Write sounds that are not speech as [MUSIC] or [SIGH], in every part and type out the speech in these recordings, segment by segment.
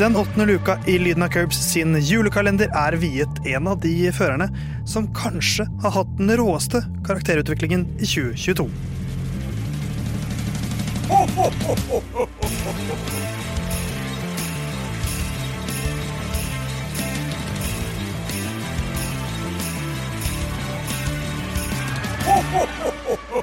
Den åttende luka i Lyden av Curbs sin julekalender er viet en av de førerne som kanskje har hatt den råeste karakterutviklingen i 2022.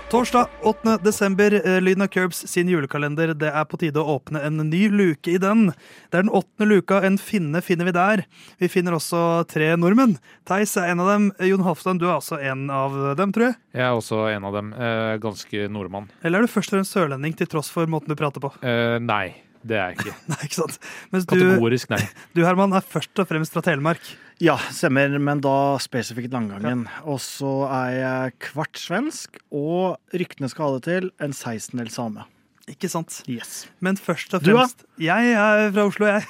Torsdag 8. desember, eh, Lyden av Curbs sin julekalender. Det er på tide å åpne en ny luke i den. Det er den åttende luka. En finne finner vi der. Vi finner også tre nordmenn. Theis er en av dem. Jon Halvdan, du er også en av dem, tror jeg? Jeg er også en av dem. Eh, ganske nordmann. Eller er du først og fremst sørlending til tross for måten du prater på? Eh, nei, det er jeg ikke. [LAUGHS] Nei, ikke sant? Mens Kategorisk nei. [LAUGHS] du Herman, er først og fremst fra Telemark. Ja, stemmer, men da spesifikt Langangen. Og så er jeg kvart svensk, og ryktene skal ha det til en 16-del same. Ikke sant? Yes. Men først og Du, da? fremst Jeg er fra Oslo, jeg.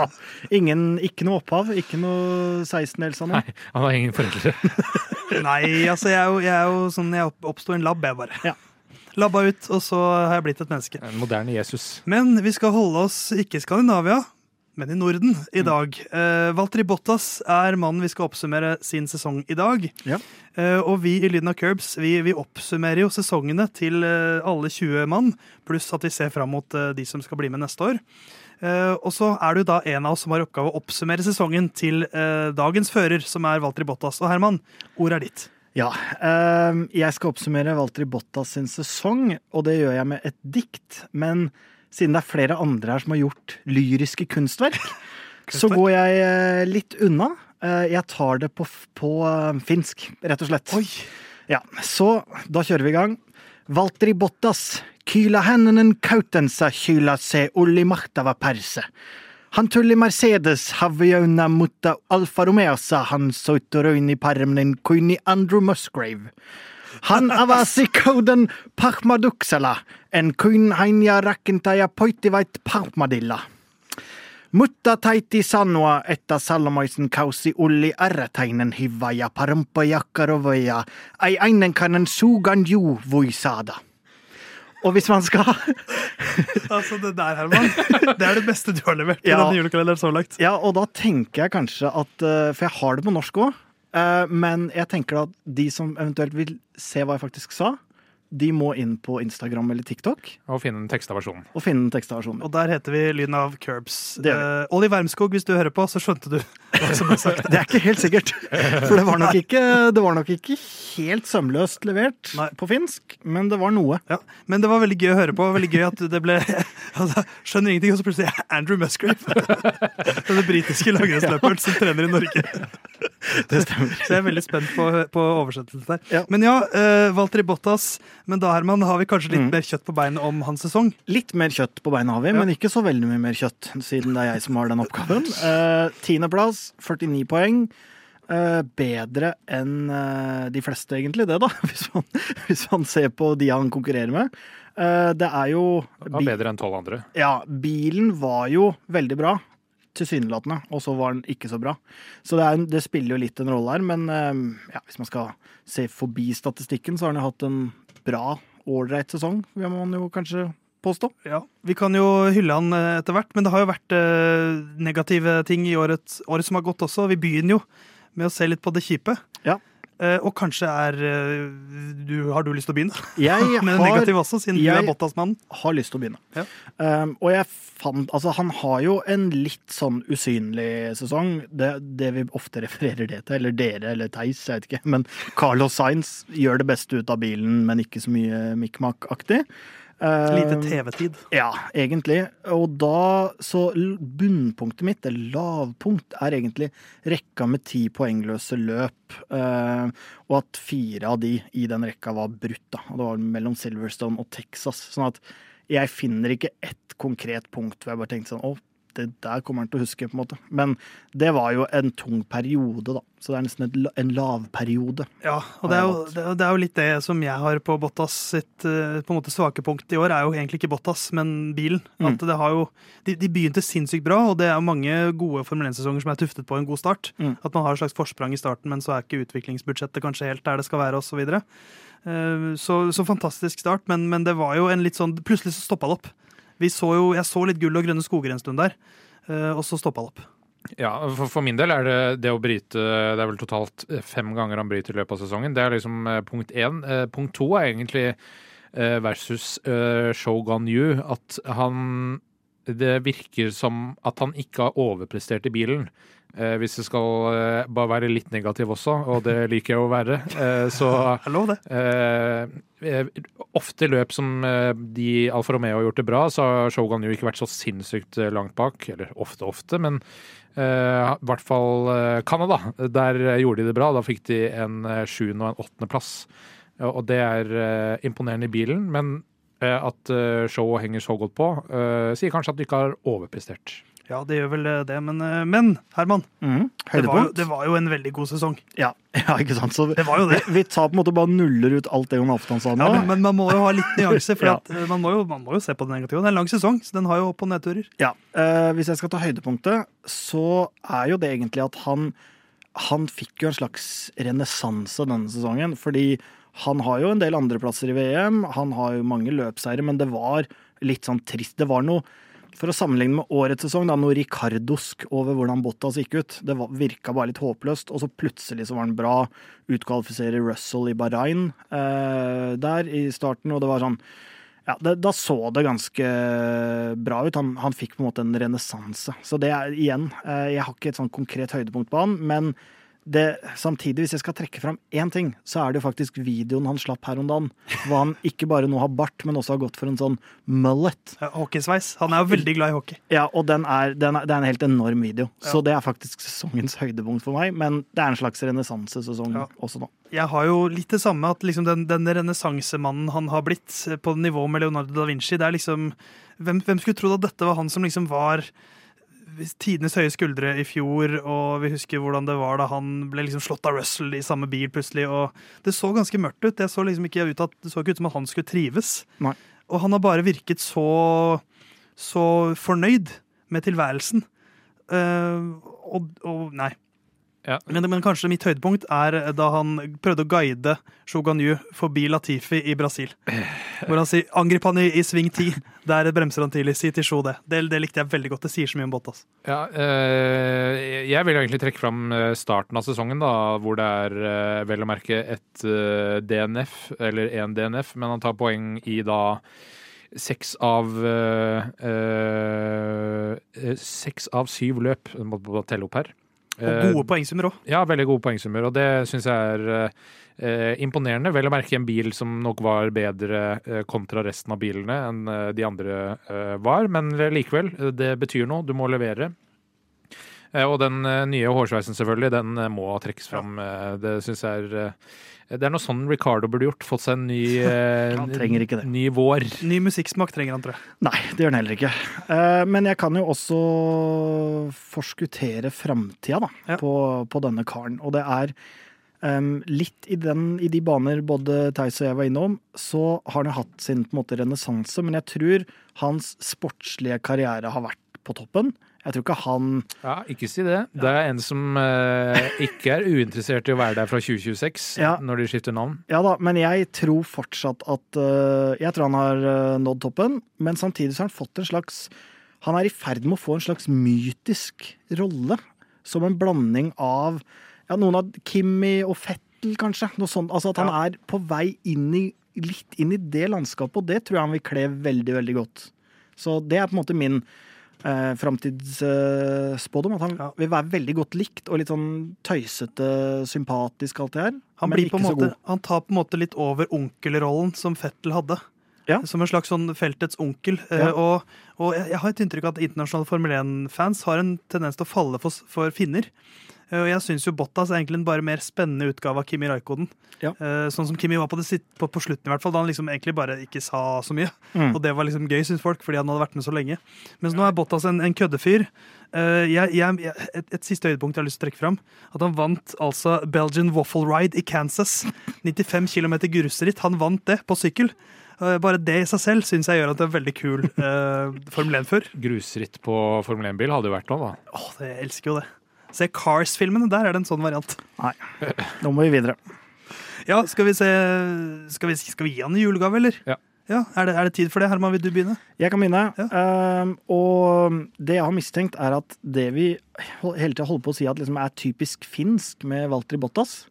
[LAUGHS] Ingen, ikke noe opphav, ikke noe 16-dels av noe. Nei, Han har ingen foreldre. Nei, altså jeg er jo, jeg er jo sånn Jeg opp- oppsto i en lab, jeg bare. Ja. Labba ut, og så har jeg blitt et menneske. En moderne Jesus. Men vi skal holde oss ikke i Skandinavia, men i Norden Mm. i dag. Eh, Valtteri Bottas er mannen vi skal oppsummere sin sesong i dag. Ja. Eh, og vi i Lyden av Curbs vi, vi oppsummerer jo sesongene til eh, alle 20 mann, pluss at vi ser fram mot de som skal bli med neste år. Og så er du da en av oss som har oppgave å oppsummere sesongen til dagens fører, som er Valtteri Bottas. Og Herman, ordet er ditt. Ja, ehm, jeg skal oppsummere Valtteri Bottas sin sesong, og det gjør jeg med et dikt. Men siden det er flere andre her som har gjort lyriske kunstverk, [LAUGHS] så går jeg eh, litt unna. Eh, jeg tar det på, på eh, finsk, rett og slett. Oi! Ja, så da kjører vi i gang. Valtteri Bottas, kyla hendenen kautensa kyla se ulli mahtava perse. Han tulli Mercedes havjauna mutta Alfa Romeosa han soitoroini parmnen kuini Andrew Musgrave. Han [LAUGHS] avasi koden pahmaduksala, en kuin hainja rakentaja poittivait pahmadilla. Mutta taiti sanoa, että Salomoisen kausi ulli ärrätäinen hiva ja parumpa jakkarovoja, ei ennenkainen sugan juu voi saada. Og hvis man skal [LAUGHS] Altså, det der, Herman, det er det beste du har levert i Ja. denne julekalenderen så langt. Ja, og da tenker jeg kanskje at eh, For jeg har det på norsk òg. Men jeg tenker at de som eventuelt vil se hva jeg faktisk sa, de må inn på Instagram eller TikTok Og finne den teksta versjonen. og finne den teksta versjonen. Og der heter vi Lyden av Curbs. Eh, Olli Wermskog, hvis du hører på, så skjønte du [LAUGHS] som ble sagt. Det er ikke helt sikkert. For det var nok ikke, det var nok ikke helt sømløst levert Nei. på finsk, men det var noe. Ja, men det var veldig gøy å høre på. Veldig gøy at det ble [LAUGHS] altså, Skjønner ingenting, og så plutselig [LAUGHS] Andrew Musgrave. Denne britiske langrennsløperen som trener i Norge. [LAUGHS] Det stemmer. Så jeg er veldig spent på, på oversettelsen der. Ja. Men ja, uh, Valtteri Bottas. Men da Herman, har vi kanskje litt Mm. mer kjøtt på beinet om hans sesong? Litt mer kjøtt på beina har vi, men ikke så veldig mye mer kjøtt, siden det er jeg som har den oppgaven. Uh, [LAUGHS] Tiendeplass, 49 poeng. Eh, bedre enn de fleste, egentlig, det, da. [LAUGHS] Hvis man, hvis man ser på de han konkurrerer med. Eh, det er jo Det bedre enn tolv andre. Ja, bilen var jo veldig bra. Tilsynelatende. Og så var den ikke så bra. Så det, er, det spiller jo litt en rolle her. Men eh, ja, hvis man skal se forbi statistikken, så har han jo hatt en bra, ålreit sesong, vil man jo kanskje påstå. Ja, Vi kan jo hylle han eh, etter hvert, men det har jo vært eh, negative ting i året, året som har gått også. Vi begynner jo med å se litt på det kjipe. Ja. Eh, og kanskje er eh, du, Har du lyst til å begynne? [LAUGHS] Jeg [LAUGHS] med har, negative også, siden du er Bottas-mann. har lyst til å begynne. Ja. Um, og jeg fant Altså, han har jo en litt sånn usynlig sesong. Det, det vi ofte refererer det til, eller dere eller Theis, jeg vet ikke. Men Carlos Sainz gjør det beste ut av bilen, men ikke så mye mikmak-aktig. Lite TV-tid. Ja, egentlig. Og da Så bunnpunktet mitt, eller lavpunkt, er egentlig rekka med ti poengløse løp. Eh, og at fire av de i den rekka var brutt. da. Og det var mellom Silverstone og Texas. Sånn at jeg finner ikke ett konkret punkt hvor jeg bare tenkte sånn Å, det der kommer han til å huske, på en måte. Men det var jo en tung periode, da. Så det er nesten et, en lavperiode. Ja, og det er, jo, det, er- jo litt det som jeg har på Bottas sitt eh, på en måte svake punkt i år, er jo egentlig ikke Bottas, men bilen. Mm. At det har jo, de, de begynte sinnssykt bra, og det er mange gode Formel 1-sesonger som er tuftet på en god start. Mm. At man har et slags forsprang i starten, men så er ikke utviklingsbudsjettet kanskje helt der det skal være, osv. Så. Eh, så så fantastisk start, men, men det var jo en litt sånn Plutselig så stoppa det opp. Så jo, jeg så litt gull og grønne skoger en stund der, eh, og så stoppa det opp. Ja, for, for min del er det det å bryte Det er vel totalt fem ganger han bryter i løpet av sesongen. Det er liksom eh, punkt én. Eh, punkt to er egentlig eh, versus eh, Shogun Yu at han Det virker som at han ikke har overprestert i bilen. Eh, hvis det skal eh, bare være litt negativ også, og det liker jeg å være. Eh, så. [LAUGHS] Eh, eh, ofte i løp som eh, de Alfa Romeo har gjort det bra, så har Shogun jo ikke vært så sinnssykt langt bak. Eller ofte, ofte, men eh, i hvert fall Canada. Der gjorde de det bra. Da fikk de en sjuende og en åttendeplass. Og det er imponerende i bilen, men at showet henger så godt på, sier kanskje at de ikke har overprestert. Ja, det gjør vel det, men, eh, men Herman, Mhm. det var, jo, det var jo en veldig god sesong. Ja, [LAUGHS] ja, ikke sant. Så Det var jo det. vi, vi tar på en måte bare nuller ut alt det Jon sa nå. Ja, men, men man må jo ha litt nyanse, for [LAUGHS] Ja. at, eh, man, må jo, man må jo se på det negative. Det er en lang sesong, så den har jo opp- og nedturer. Ja, eh, Hvis jeg skal ta høydepunktet, så er jo det egentlig at han Han fikk jo en slags renessanse denne sesongen. Fordi han har jo en del andreplasser i VM, han har jo mange løpseiere, men det var litt sånn trist. Det var noe For å sammenligne med årets sesong, da, noe ricardosk over hvordan Bottas gikk ut. Det virka bare litt håpløst, og så plutselig så var han bra. Utkvalifiserer Russell i Bahrain eh, der i starten, og det var sånn ja, det, Da så det ganske bra ut. Han, han fikk på en måte en renessanse. Så det er igjen eh, Jeg har ikke et sånn konkret høydepunkt på han, men det, samtidig, hvis jeg skal trekke fram én ting, så er det jo faktisk videoen han slapp her om dagen. Hvor han ikke bare nå har bart, men også har gått for en sånn mullet. Ja, Hockeysveis. Han er jo veldig glad i hockey. Ja, og den er, den er, det er en helt enorm video. Ja. Så det er faktisk sesongens høydepunkt for meg. Men det er en slags renessansesesong Ja. også nå. Jeg har jo litt det samme, at liksom den, den renessansemannen han har blitt, eh, på nivå med Leonardo da Vinci, det er liksom Hvem, hvem skulle trodd at dette var han som liksom var tidenes høye skuldre i fjor, og vi husker hvordan det var da han ble liksom slått av Russell i samme bil plutselig, og det så ganske mørkt ut. Det så liksom ikke ut, at, det så ikke ut som at han skulle trives. Nei. Og han har bare virket så, så fornøyd med tilværelsen. Uh, og, og nei. Ja. Men, men kanskje mitt høydepunkt er da han prøvde å guide Shoganyu forbi Latifi i Brasil. Hvor han sier 'angrip han i, i sving 10'. Der bremser han tidlig. Si til Sho det. det. Det likte jeg veldig godt. Det sier så mye om Bottas. Ja, øh, jeg vil egentlig trekke fram eh, starten av sesongen, da, hvor det er eh, vel å merke et eh, DNF, eller én DNF, men han tar poeng i da seks av øh, øh, Seks av syv løp. Jeg må telle opp her. Og Eh, gode poengsummer òg. ja, veldig gode poengsummer, og det syns jeg er eh, imponerende. Vel å merke en bil som nok var bedre eh, kontra resten av bilene enn eh, de andre eh, var, men likevel, eh, det betyr noe. Du må levere. Eh, og den eh, nye hårsveisen, selvfølgelig, den eh, må trekkes fram. Det syns jeg er Det er noe sånn Ricardo burde gjort. Fått seg en ny, [LAUGHS] eh, Han trenger ikke det. ny vår. Ny musikksmak trenger han, tror jeg. Nei, det gjør han heller ikke. Eh, Men jeg kan jo også forskuttere framtida Ja. på, på denne karen. Og det er um, litt i, den, i de baner både Theis og jeg var innom, så har han jo hatt sin på en måte renessanse. Men jeg tror hans sportslige karriere har vært på toppen. Jeg tror ikke han Ja, ikke si det. Det er en som eh, ikke er uinteressert i å være der fra 2026, Ja. når de skifter navn. Ja da, men jeg tror fortsatt at eh, Jeg tror han har eh, nådd toppen, men samtidig så har han fått en slags Han er i ferd med å få en slags mytisk rolle. Som en blanding av ja, noen av Kimmi og Fettel, kanskje. Noe sånt. Altså at han er på vei inn i, litt inn i det landskapet, og det tror jeg han vil kle veldig, veldig godt. Så det er på en måte min eh, framtidsspådom. at han Ja. vil være veldig godt likt og litt sånn tøysete, sympatisk, alt det her. Han, blir på en måte, god. han tar på en måte litt over onkelrollen som Fettel hadde. Ja. Som en slags sånn feltets onkel. Eh, Ja. Og, og jeg har et inntrykk av at internasjonale Formel 1-fans har en tendens til å falle for, for finner. Eh, Og jeg syns jo Bottas er egentlig en bare mer spennende utgave av Kimi Raikoden. Ja. Eh, Sånn som Kimi var på, det, sitt- på, på slutten, i hvert fall, da han liksom egentlig bare ikke sa så mye. Mm. Og det var liksom gøy, syns folk, fordi han hadde vært med så lenge. Mens nå er Bottas en, en køddefyr. Jeg, jeg, jeg, et, et siste høydepunkt jeg har lyst til å trekke fram. At han vant altså Belgian Waffle Ride i Kansas. 95 km grusritt. Han vant det på sykkel. Eh, Bare det i seg selv syns jeg gjør at det er veldig kul [LAUGHS] eh, Formel 1-fører. Grusritt på Formel 1-bil hadde jo vært noe, da. Åh, det, jeg elsker jo det. Se Cars-filmene, der er det en sånn variant. Nei, nå må vi videre. [LAUGHS] Ja, skal vi se Skal vi, skal vi gi han en julegave, eller? Ja. Ja, er det, er det tid for det? Herman, vil du begynne? Jeg kan begynne. Ja. Um, og det jeg har mistenkt, er at det vi hele tida holder på å si at liksom er typisk finsk med Walter Bottas,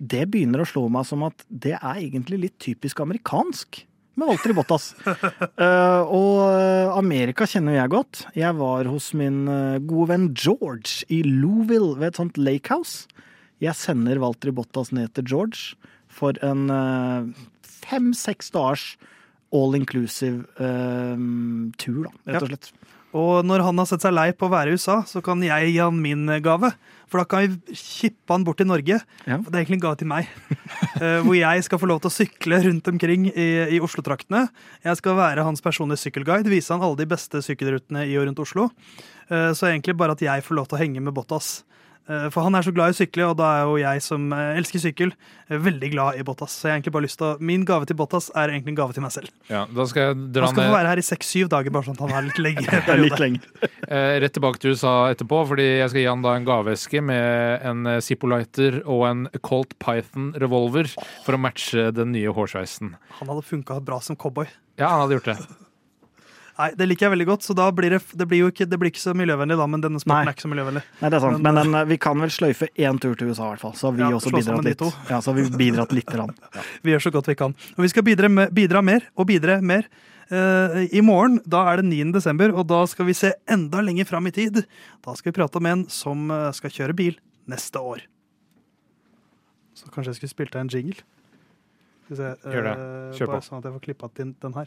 det begynner å slå meg som at det er egentlig litt typisk amerikansk med Walter Bottas. Uh, [LAUGHS] og eh, Amerika kjenner jeg godt. Jeg var hos min eh, gode venn George i Louisville ved et sånt lakehouse. Jeg sender Walter Bottas ned til George for en uh, fem-seks dagers all inclusive uh, tur, da, rett og slett. Og når han har sett seg lei på å være i USA, så kan jeg gi han min eh, gave. For da kan vi kippe han bort til Norge. Ja. Det er egentlig en gave til meg. [LAUGHS] Eh, hvor jeg skal få lov til å sykle rundt omkring i, i Oslo-traktene. Jeg skal være hans personlige sykkelguide, vise han alle de beste sykkelrutene i og rundt Oslo. Eh, så egentlig bare at jeg får lov til å henge med Bottas. Eh, For han er så glad i å sykle, og da er jo jeg som eh, elsker sykkel, eh, veldig glad i Bottas. Så jeg har egentlig bare lyst til å, Min gave til Bottas er egentlig en gave til meg selv. Ja, da skal jeg dra Han skal få være her i seks-syv dager, bare sånn at han er litt lengre [LAUGHS] er litt lenger. eh, rett tilbake til USA etterpå, fordi jeg skal gi han da en gaveeske med en Zippo-lighter og en Colt Python revolver for å matche den nye hårsveisen. Han hadde funka bra som cowboy. Ja, han hadde gjort det. Nei, Det liker jeg veldig godt, så da blir det, det blir jo ikke, det blir ikke så miljøvennlig, da, men denne sporten Nei. er ikke så miljøvennlig. Nei, det er sant. Men- Men den, eh, vi kan vel sløyfe én tur til USA, i hvert fall. Så har vi Ja, også bidratt litt. Ja, så har vi bidratt litt. [LAUGHS] Ja. Vi gjør så godt vi kan. Og vi skal bidra, med, bidra mer og bidra mer. Uh, I morgen da er det 9. desember, og da skal vi se enda lenger fram i tid. Da skal vi prate om en som eh, skal kjøre bil neste år. Så kanskje jeg skulle spilt deg en jingle? Skal vi se, Gjør det. eh, Kjør på. Bare sånn at jeg får klippa til den her.